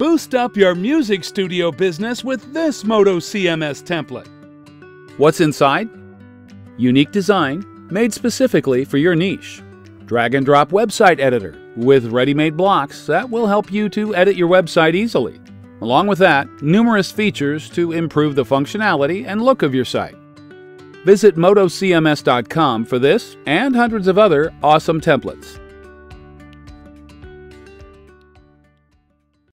Boost up your music studio business with this Moto CMS template. What's inside? Unique design made specifically for your niche. Drag and drop website editor with ready made blocks that will help you to edit your website easily. Along with that, numerous features to improve the functionality and look of your site. Visit MotoCMS.com for this and hundreds of other awesome templates.